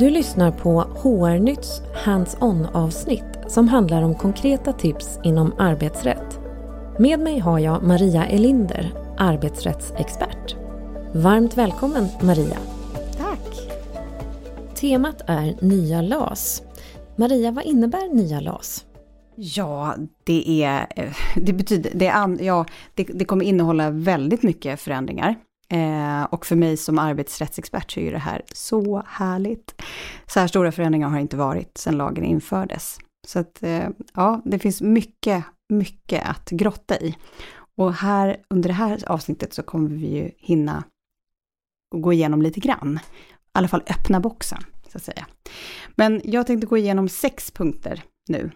Du lyssnar på HR-nytts Hands-on avsnitt som handlar om konkreta tips inom arbetsrätt. Med mig har jag Maria Elinder, arbetsrättsexpert. Varmt välkommen Maria! Tack! Temat är nya LAS. Maria, vad innebär nya LAS? Ja, det är, eh, det betyder, det, är, ja, det, det kommer innehålla väldigt mycket förändringar. Eh, och för mig som arbetsrättsexpert så är det här så härligt. Så här stora förändringar har inte varit sedan lagen infördes. Så att, eh, ja, det finns mycket, mycket att grotta i. Och här, under det här avsnittet så kommer vi ju hinna gå igenom lite grann. I alla fall öppna boxen, så att säga. Men jag tänkte gå igenom sex punkter nu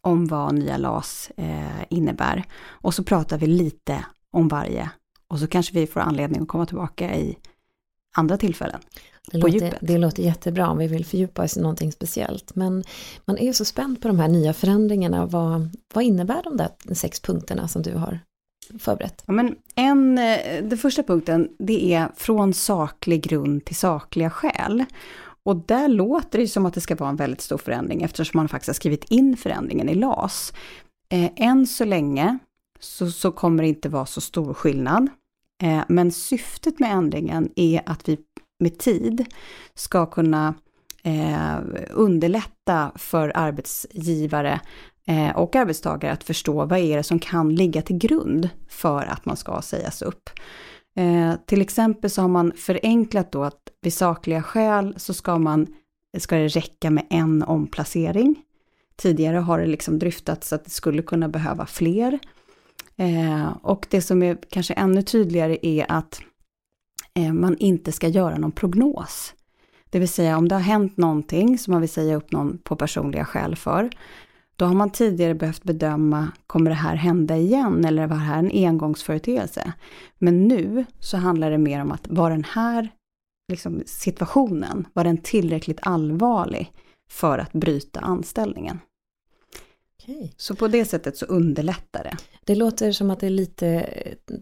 om vad nya LAS eh, innebär. Och så pratar vi lite om varje och så kanske vi får anledning att komma tillbaka i andra tillfällen. Det låter, det låter jättebra om vi vill fördjupa oss i någonting speciellt. Men man är ju så spänd på de här nya förändringarna. Vad, vad innebär de där sex punkterna som du har förberett? Ja, men en, eh, den första punkten, det är från saklig grund till sakliga skäl. Och där låter det som att det ska vara en väldigt stor förändring eftersom man faktiskt har skrivit in förändringen i LAS. Eh, än så länge så, så kommer det inte vara så stor skillnad. Eh, men syftet med ändringen är att vi med tid ska kunna eh, underlätta för arbetsgivare eh, och arbetstagare att förstå vad är det som kan ligga till grund för att man ska sägas upp. Eh, till exempel så har man förenklat då att vid sakliga skäl så ska, man, ska det räcka med en omplacering. Tidigare har det liksom dryftats att det skulle kunna behöva fler. Eh, och det som är kanske ännu tydligare är att man inte ska göra någon prognos. Det vill säga om det har hänt någonting som man vill säga upp någon på personliga skäl för, då har man tidigare behövt bedöma, kommer det här hända igen eller var det här en engångsföreteelse? Men nu så handlar det mer om att var den här liksom, situationen, var den tillräckligt allvarlig för att bryta anställningen? Okej. Så på det sättet så underlättar det. Det låter som att det är lite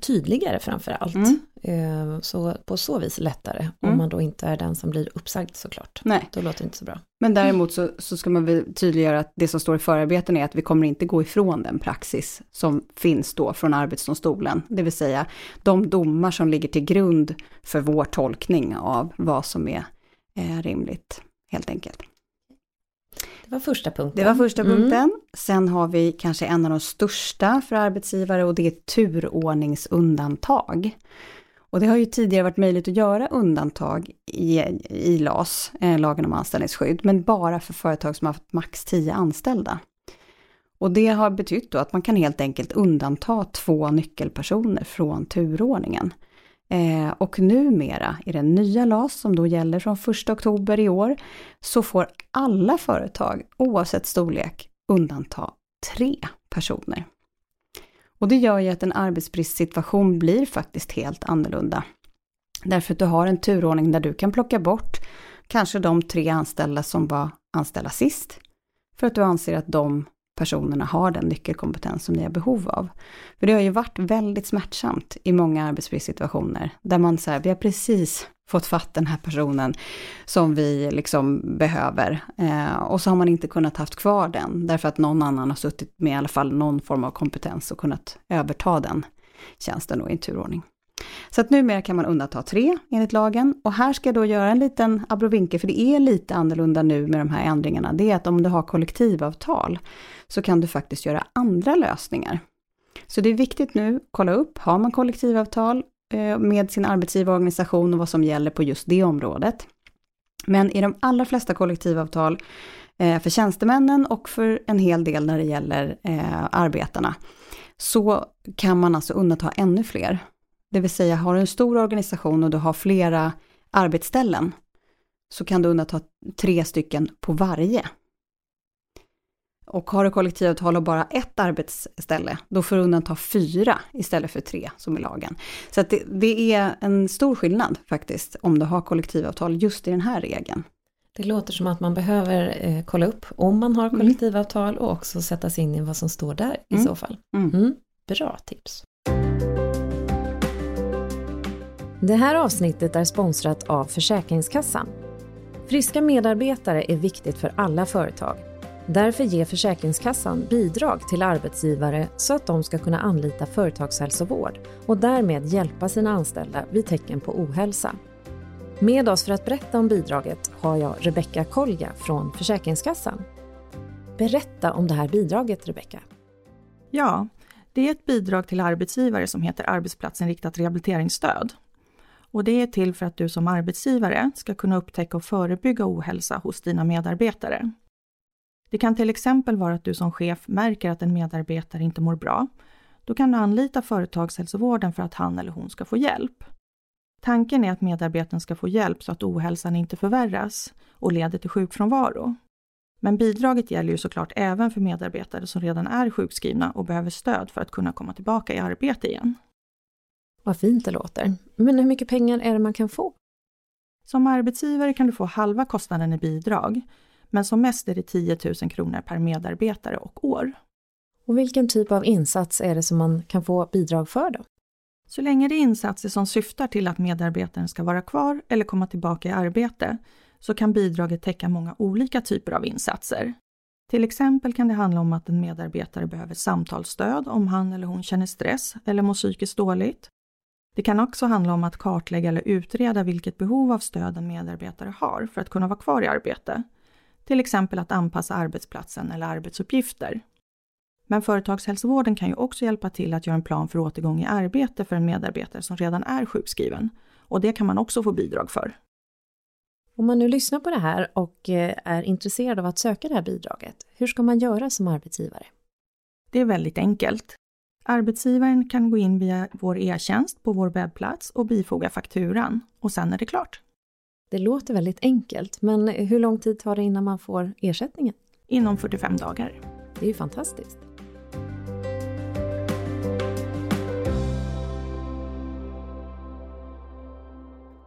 tydligare framför allt. Mm. Eh, så på så vis lättare. Mm. Om man då inte är den som blir uppsagd såklart. Nej. Då låter det inte så bra. Men däremot så, så ska man väl tydliggöra att det som står i förarbeten är att vi kommer inte gå ifrån den praxis som finns då från Arbetsdomstolen. Det vill säga de domar som ligger till grund för vår tolkning av vad som är eh, rimligt, helt enkelt. Det var första punkten. Det var första Mm. punkten. Sen har vi kanske en av de största för arbetsgivare och det är turordningsundantag. Och det har ju tidigare varit möjligt att göra undantag i, i LAS, eh, lagen om anställningsskydd, men bara för företag som har haft max 10 anställda. Och det har betytt då att man kan helt enkelt undanta två nyckelpersoner från turordningen. Eh, och numera i den nya LAS som då gäller från 1 oktober i år så får alla företag oavsett storlek undanta tre personer. Och det gör ju att en arbetsbristsituation blir faktiskt helt annorlunda. Därför att du har en turordning där du kan plocka bort kanske de tre anställda som var anställda sist. För att du anser att de personerna har den nyckelkompetens som ni har behov av. För det har ju varit väldigt smärtsamt i många arbetsbristsituationer, där man säger, vi har precis fått fatt den här personen som vi liksom behöver. Eh, och så har man inte kunnat haft kvar den, därför att någon annan har suttit med i alla fall någon form av kompetens och kunnat överta den tjänsten då i en turordning. Så att numera kan man undanta tre enligt lagen. Och här ska jag då göra en liten abrovinke, för det är lite annorlunda nu med de här ändringarna. Det är att om du har kollektivavtal så kan du faktiskt göra andra lösningar. Så det är viktigt nu, kolla upp, har man kollektivavtal eh, med sin arbetsgivarorganisation och vad som gäller på just det området. Men i de allra flesta kollektivavtal eh, för tjänstemännen och för en hel del när det gäller eh, arbetarna, så kan man alltså undanta ännu fler. Det vill säga, har du en stor organisation och du har flera arbetsställen, så kan du undanta tre stycken på varje. Och har du kollektivavtal och bara ett arbetsställe, då får du undanta fyra istället för tre som i lagen. Så det, det är en stor skillnad faktiskt om du har kollektivavtal just i den här regeln. Det låter som att man behöver eh, kolla upp om man har kollektivavtal och också sätta sig in i vad som står där i Mm. så fall. Mm. Mm, bra tips. Det här avsnittet är sponsrat av Försäkringskassan. Friska medarbetare är viktigt för alla företag. Därför ger Försäkringskassan bidrag till arbetsgivare så att de ska kunna anlita företagshälsovård och därmed hjälpa sina anställda vid tecken på ohälsa. Med oss för att berätta om bidraget har jag Rebecka Kolja från Försäkringskassan. Berätta om det här bidraget, Rebecka. Ja, det är ett bidrag till arbetsgivare som heter arbetsplatsinriktat rehabiliteringsstöd. Och det är till för att du som arbetsgivare ska kunna upptäcka och förebygga ohälsa hos dina medarbetare. Det kan till exempel vara att du som chef märker att en medarbetare inte mår bra. Då kan du anlita företagshälsovården för att han eller hon ska få hjälp. Tanken är att medarbetaren ska få hjälp så att ohälsan inte förvärras och leder till sjukfrånvaro. Men bidraget gäller ju såklart även för medarbetare som redan är sjukskrivna och behöver stöd för att kunna komma tillbaka i arbete igen. Vad fint det låter. Men hur mycket pengar är det man kan få? Som arbetsgivare kan du få halva kostnaden i bidrag, men som mest är det 10 000 kronor per medarbetare och år. Och vilken typ av insats är det som man kan få bidrag för då? Så länge det är insatser som syftar till att medarbetaren ska vara kvar eller komma tillbaka i arbete så kan bidraget täcka många olika typer av insatser. Till exempel kan det handla om att en medarbetare behöver samtalsstöd om han eller hon känner stress eller mår psykiskt dåligt. Det kan också handla om att kartlägga eller utreda vilket behov av stöd en medarbetare har för att kunna vara kvar i arbete. Till exempel att anpassa arbetsplatsen eller arbetsuppgifter. Men företagshälsovården kan ju också hjälpa till att göra en plan för återgång i arbete för en medarbetare som redan är sjukskriven. Och det kan man också få bidrag för. Om man nu lyssnar på det här och eh, är intresserad av att söka det här bidraget, hur ska man göra som arbetsgivare? Det är väldigt enkelt. Arbetsgivaren kan gå in via vår e-tjänst på vår webbplats och bifoga fakturan och sen är det klart. Det låter väldigt enkelt, men hur lång tid tar det innan man får ersättningen? Inom 45 dagar. Det är ju fantastiskt.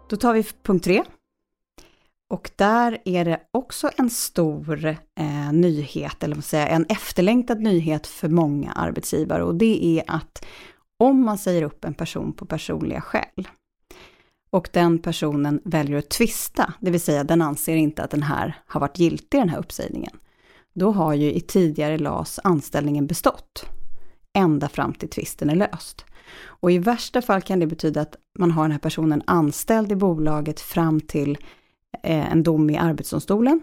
Då tar vi punkt tre. Och där är det också en stor eh, nyhet, eller vad säga, en efterlängtad nyhet för många arbetsgivare och det är att om man säger upp en person på personliga skäl och den personen väljer att tvista, det vill säga den anser inte att den här har varit giltig, den här uppsägningen, då har ju i tidigare LAS anställningen bestått ända fram till tvisten är löst. Och i värsta fall kan det betyda att man har den här personen anställd i bolaget fram till Eh, en dom i Arbetsdomstolen.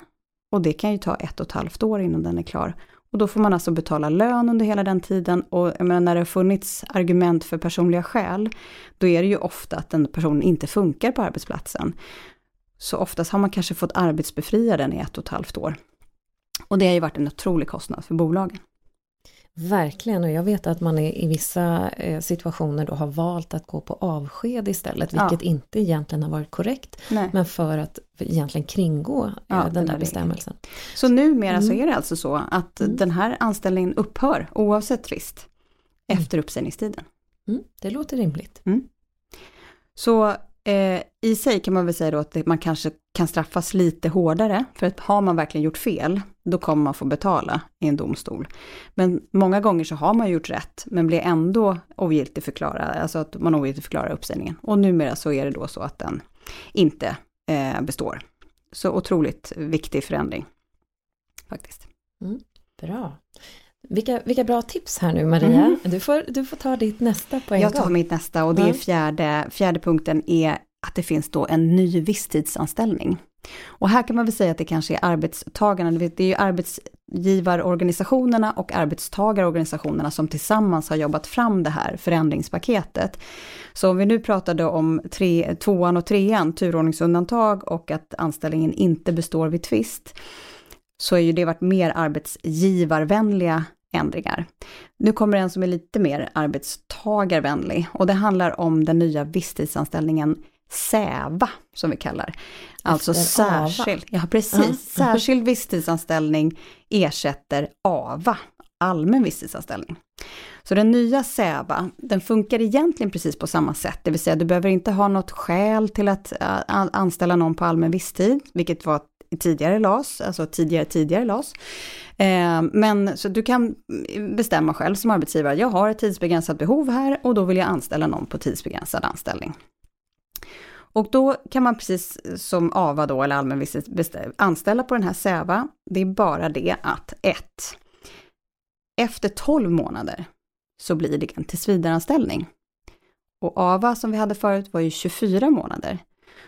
Och det kan ju ta ett och ett halvt år innan den är klar. Och då får man alltså betala lön under hela den tiden och jag menar, när det har funnits argument för personliga skäl, då är det ju ofta att den personen inte funkar på arbetsplatsen. Så oftast har man kanske fått arbetsbefria den i ett och ett halvt år. Och det har ju varit en otrolig kostnad för bolagen. Verkligen, och jag vet att man i, vissa eh, situationer då har valt att gå på avsked istället, vilket ja. inte egentligen har varit korrekt, Nej. men för att egentligen kringå eh, ja, den, den där bestämmelsen. Så numera mm. så är det alltså så att mm. den här anställningen upphör oavsett frist mm. efter uppsägningstiden. Mm, det låter rimligt. Mm. Så Eh, I sig kan man väl säga då att man kanske kan straffas lite hårdare, för att har man verkligen gjort fel, då kommer man få betala i en domstol. Men många gånger så har man gjort rätt, men blir ändå ogiltigförklarad, alltså att man ogiltigförklarar uppsägningen. Och numera så är det då så att den inte eh, består. Så otroligt viktig förändring, faktiskt. Mm, bra. Vilka, vilka bra tips här nu Maria. Mm. Du, får, du får ta ditt nästa på en Jag gång. tar mitt nästa och det är fjärde, fjärde punkten är att det finns då en ny visstidsanställning. Och här kan man väl säga att det kanske är arbetstagarna, det är ju arbetsgivarorganisationerna och arbetstagarorganisationerna som tillsammans har jobbat fram det här förändringspaketet. Så om vi nu pratade om tre, tvåan och trean, turordningsundantag och att anställningen inte består vid tvist, så har ju det varit mer arbetsgivarvänliga ändringar. Nu kommer en som är lite mer arbetstagarvänlig och det handlar om den nya visstidsanställningen SÄVA, som vi kallar. Alltså särskild, ja precis, uh. särskild visstidsanställning ersätter AVA, allmän visstidsanställning. Så den nya SÄVA, den funkar egentligen precis på samma sätt, det vill säga du behöver inte ha något skäl till att äh, anställa någon på allmän visstid, vilket var tidigare LAS, alltså tidigare tidigare LAS. Eh, men så du kan bestämma själv som arbetsgivare, jag har ett tidsbegränsat behov här och då vill jag anställa någon på tidsbegränsad anställning. Och då kan man precis som AVA då, eller allmän anställa på den här SÄVA. Det är bara det att 1. Efter 12 månader så blir det en tillsvidareanställning. Och AVA som vi hade förut var ju 24 månader.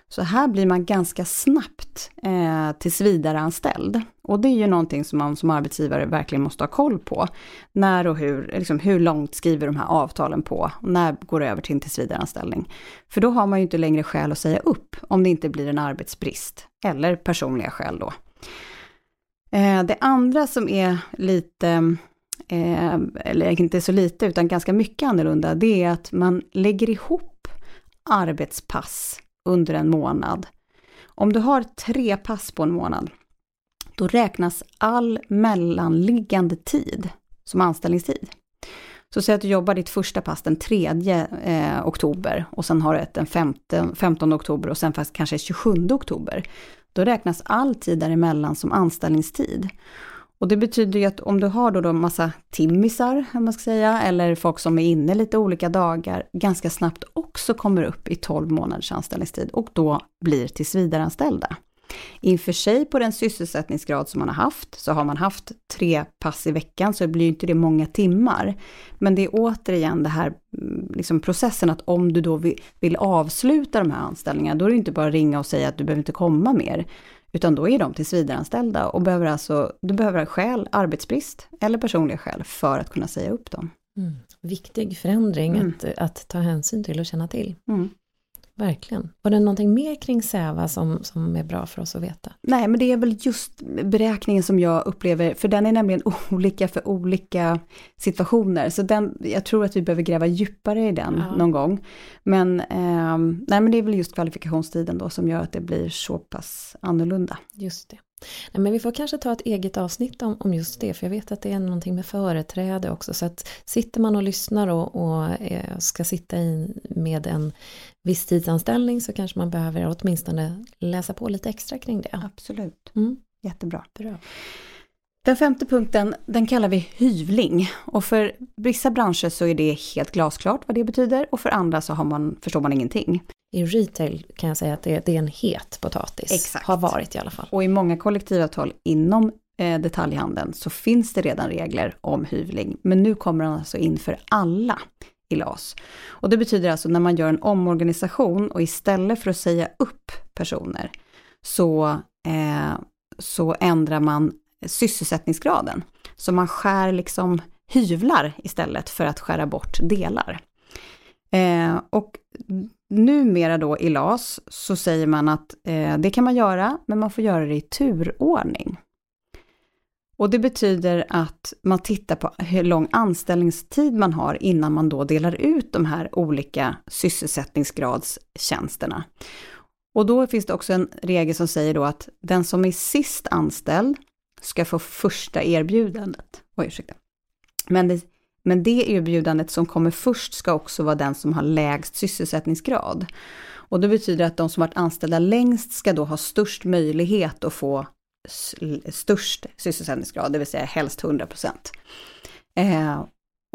Så här blir man ganska snabbt eh, tillsvidareanställd. Och det är ju någonting som man som arbetsgivare verkligen måste ha koll på. När och hur, liksom hur långt skriver de här avtalen på? När går det över till en tillsvidareanställning? För då har man ju inte längre skäl att säga upp om det inte blir en arbetsbrist. Eller personliga skäl då. Eh, det andra som är lite eh, eller inte så lite utan ganska mycket annorlunda, det är att man lägger ihop arbetspass under en månad. Om du har tre pass på en månad, då räknas all mellanliggande tid som anställningstid. Så säg att du jobbar ditt första pass den 3 eh, oktober och sen har du ett den 15, 15 oktober och sen fast kanske 27 oktober. Då räknas all tid däremellan som anställningstid. Och det betyder ju att om du har då, då massa timmisar, man ska säga, eller folk som är inne lite olika dagar, ganska snabbt också kommer upp i 12 månaders anställningstid och då blir tillsvidareanställda. Inför sig på den sysselsättningsgrad som man har haft, så har man haft tre pass i veckan så blir ju inte det många timmar. Men det är återigen det här mm, liksom processen att om du då vill, vill avsluta de här anställningarna, då är det inte bara att ringa och säga att du behöver inte komma mer. Utan då är de tillsvidareanställda och behöver alltså, du behöver skäl, arbetsbrist eller personliga skäl för att kunna säga upp dem. Mm. Viktig förändring mm. att, att ta hänsyn till och känna till. Mm. Verkligen. Var det någonting mer kring SÄVA som, som är bra för oss att veta? Nej, men det är väl just beräkningen som jag upplever, för den är nämligen olika för olika situationer. Så den, jag tror att vi behöver gräva djupare i den ja. någon gång. Men, eh, nej, men det är väl just kvalifikationstiden då som gör att det blir så pass annorlunda. Just det. Nej, men vi får kanske ta ett eget avsnitt om, om just det, för jag vet att det är någonting med företräde också. Så att sitter man och lyssnar och, och eh, ska sitta i med en visstidsanställning så kanske man behöver åtminstone läsa på lite extra kring det. Absolut. Mm. Jättebra. Bra. Den femte punkten, den kallar vi hyvling. Och för vissa branscher så är det helt glasklart vad det betyder och för andra så har man, förstår man ingenting. I retail kan jag säga att det, det är en het potatis. Exakt. Har varit i alla fall. Och i många kollektivavtal inom eh, detaljhandeln så finns det redan regler om hyvling. Men nu kommer den alltså in för alla i LAS. Och det betyder alltså när man gör en omorganisation och istället för att säga upp personer så, eh, så ändrar man sysselsättningsgraden. Så man skär liksom hyvlar istället för att skära bort delar. Eh, och numera då i LAS så säger man att eh, det kan man göra, men man får göra det i turordning. Och det betyder att man tittar på hur lång anställningstid man har innan man då delar ut de här olika sysselsättningsgradstjänsterna. Och då finns det också en regel som säger då att den som är sist anställd ska få första erbjudandet. Oj, ursäkta. Men det, men det erbjudandet som kommer först ska också vara den som har lägst sysselsättningsgrad. Och det betyder att de som varit anställda längst ska då ha störst möjlighet att få störst sysselsättningsgrad, det vill säga helst 100 procent. Eh,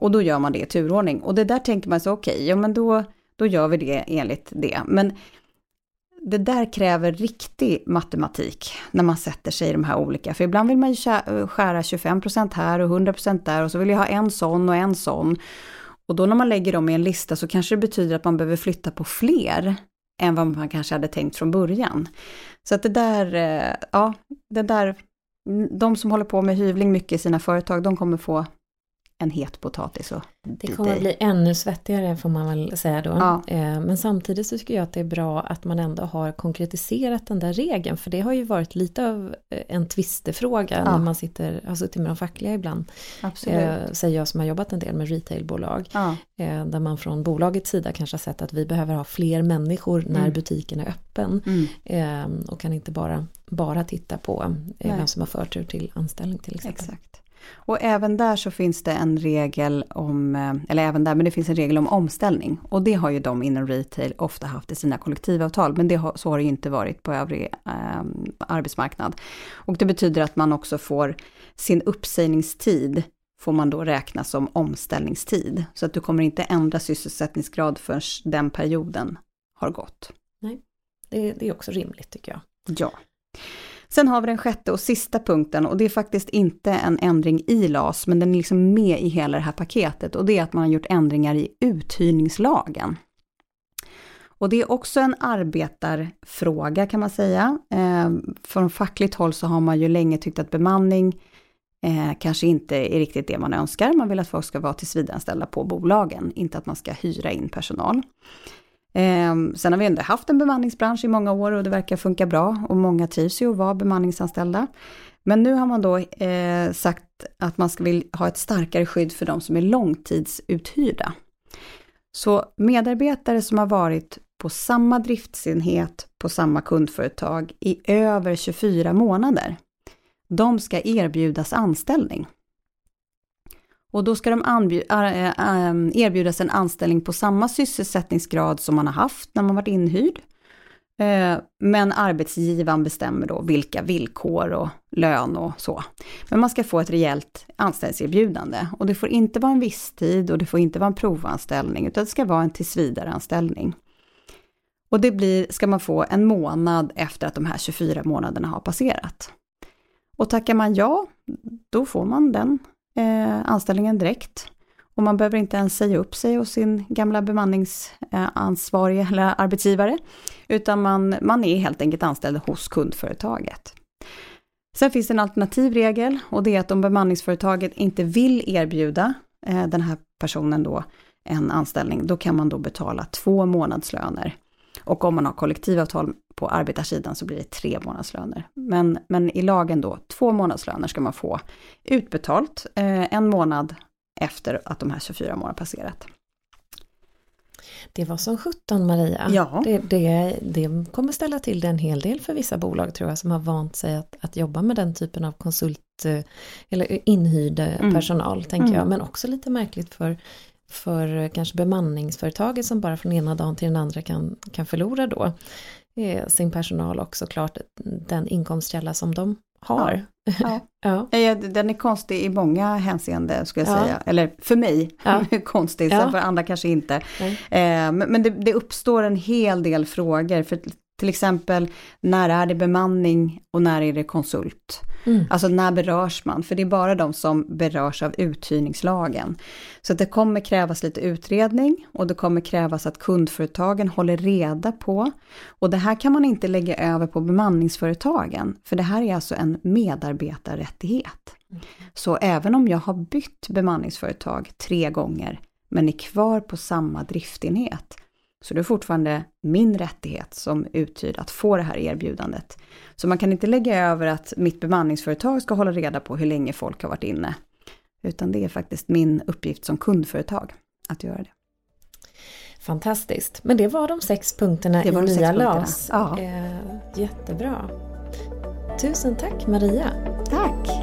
och då gör man det i turordning. Och det där tänker man så, okej, okay, ja men då, då gör vi det enligt det. Men det där kräver riktig matematik när man sätter sig i de här olika, för ibland vill man ju eh, skära 25% här och 100% där och så vill jag ha en sån och en sån. Och då när man lägger dem i en lista så kanske det betyder att man behöver flytta på fler än vad man kanske hade tänkt från början. Så att det där, eh, ja, det där, mm, de som håller på med hyvling mycket i sina företag, de kommer få en het potatis och Det kommer att bli ännu svettigare får man väl säga då. Ja. Eh, men samtidigt så tycker jag att det är bra att man ändå har konkretiserat den där regeln. För det har ju varit lite av eh, en tvistefråga ja. när man sitter, har suttit med de fackliga ibland. Absolut. Eh, säger jag som har jobbat en del med retailbolag. Ja. Där man från bolagets sida kanske har sett att vi behöver ha fler människor när mm. butiken är öppen. Mm. Och kan inte bara, bara titta på vem som har förtur till anställning till exempel. Exakt. Och även där så finns det en regel om, eh, eller även där, men det finns en regel om omställning. Och det har ju de inom retail ofta haft i sina kollektivavtal, men det har, så har det ju inte varit på övrig eh, arbetsmarknad. Och det betyder att man också får sin uppsägningstid får man då räkna som omställningstid. Så att du kommer inte ändra sysselsättningsgrad förrän den perioden har gått. Nej. Det, det är också rimligt tycker jag. Ja. Sen har vi den sjätte och sista punkten och det är faktiskt inte en ändring i LAS, men den är liksom med i hela det här paketet och det är att man har gjort ändringar i uthyrningslagen. Och det är också en arbetarfråga kan man säga. Eh, från fackligt håll så har man ju länge tyckt att bemanning eh, kanske inte är riktigt det man önskar. Man vill att folk ska vara tillsvidareanställda på bolagen, inte att man ska hyra in personal. Eh, sen har vi ändå haft en bemanningsbransch i många år och det verkar funka bra och många trivs ju att vara bemanningsanställda. Men nu har man då eh, sagt att man ska vill ha ett starkare skydd för de som är långtidsuthyrda. Så medarbetare som har varit på samma driftsenhet på samma kundföretag i över 24 månader, de ska erbjudas anställning. Och då ska de äh, äh, erbjudas en anställning på samma sysselsättningsgrad som man har haft när man varit inhyrd. Eh, men arbetsgivaren bestämmer då vilka villkor och lön och så. Men man ska få ett rejält anställningserbjudande. Och det får inte vara en visstid och det får inte vara en provanställning, utan det ska vara en tillsvidareanställning. Och det blir, ska man få en månad efter att de här 24 månaderna har passerat. Och tackar man ja, då får man den eh, anställningen direkt. Och man behöver inte ens säga upp sig hos sin gamla bemanningsansvarige eh, eller arbetsgivare, utan man, man är helt enkelt anställd hos kundföretaget. Sen finns det en alternativ regel och det är att om bemanningsföretaget inte vill erbjuda eh, den här personen då en anställning, då kan man då betala två månadslöner. Och om man har kollektivavtal på arbetarsidan så blir det tre månadslöner. Men, men i lagen då, två månadslöner ska man få utbetalt eh, en månad efter att de här 24 månaderna passerat. Det var som 17 Maria. Ja. Det, det, det kommer ställa till det en hel del för vissa bolag tror jag som har vant sig att, att jobba med den typen av konsult eh, eller inhyrd mm. personal tänker mm. jag. Men också lite märkligt för för kanske bemanningsföretaget som bara från ena dagen till den andra kan, kan förlora då eh, sin personal och såklart den inkomstkälla som de har. Ja. ja. ja. Den är konstig i många hänseenden skulle jag ja. säga, eller för mig ja. konstig, sen för andra kanske inte. Eh, men, men det, det, uppstår en hel del frågor, för till exempel, när är det bemanning och när är det konsult? Mm. Alltså när berörs man? För det är bara de som berörs av uthyrningslagen. Så det kommer krävas lite utredning och det kommer krävas att kundföretagen håller reda på. Och det här kan man inte lägga över på bemanningsföretagen, för det här är alltså en medarbetarrättighet. Mm. Så även om jag har bytt bemanningsföretag tre gånger, men är kvar på samma driftenhet, så det är fortfarande min rättighet som uthyrd att få det här erbjudandet. Så man kan inte lägga över att mitt bemanningsföretag ska hålla reda på hur länge folk har varit inne. Utan det är faktiskt min uppgift som kundföretag att göra det. Fantastiskt. Men det var de sex punkterna det var i nya LAS. Ja. Eh, jättebra. Tusen tack Maria. Tack.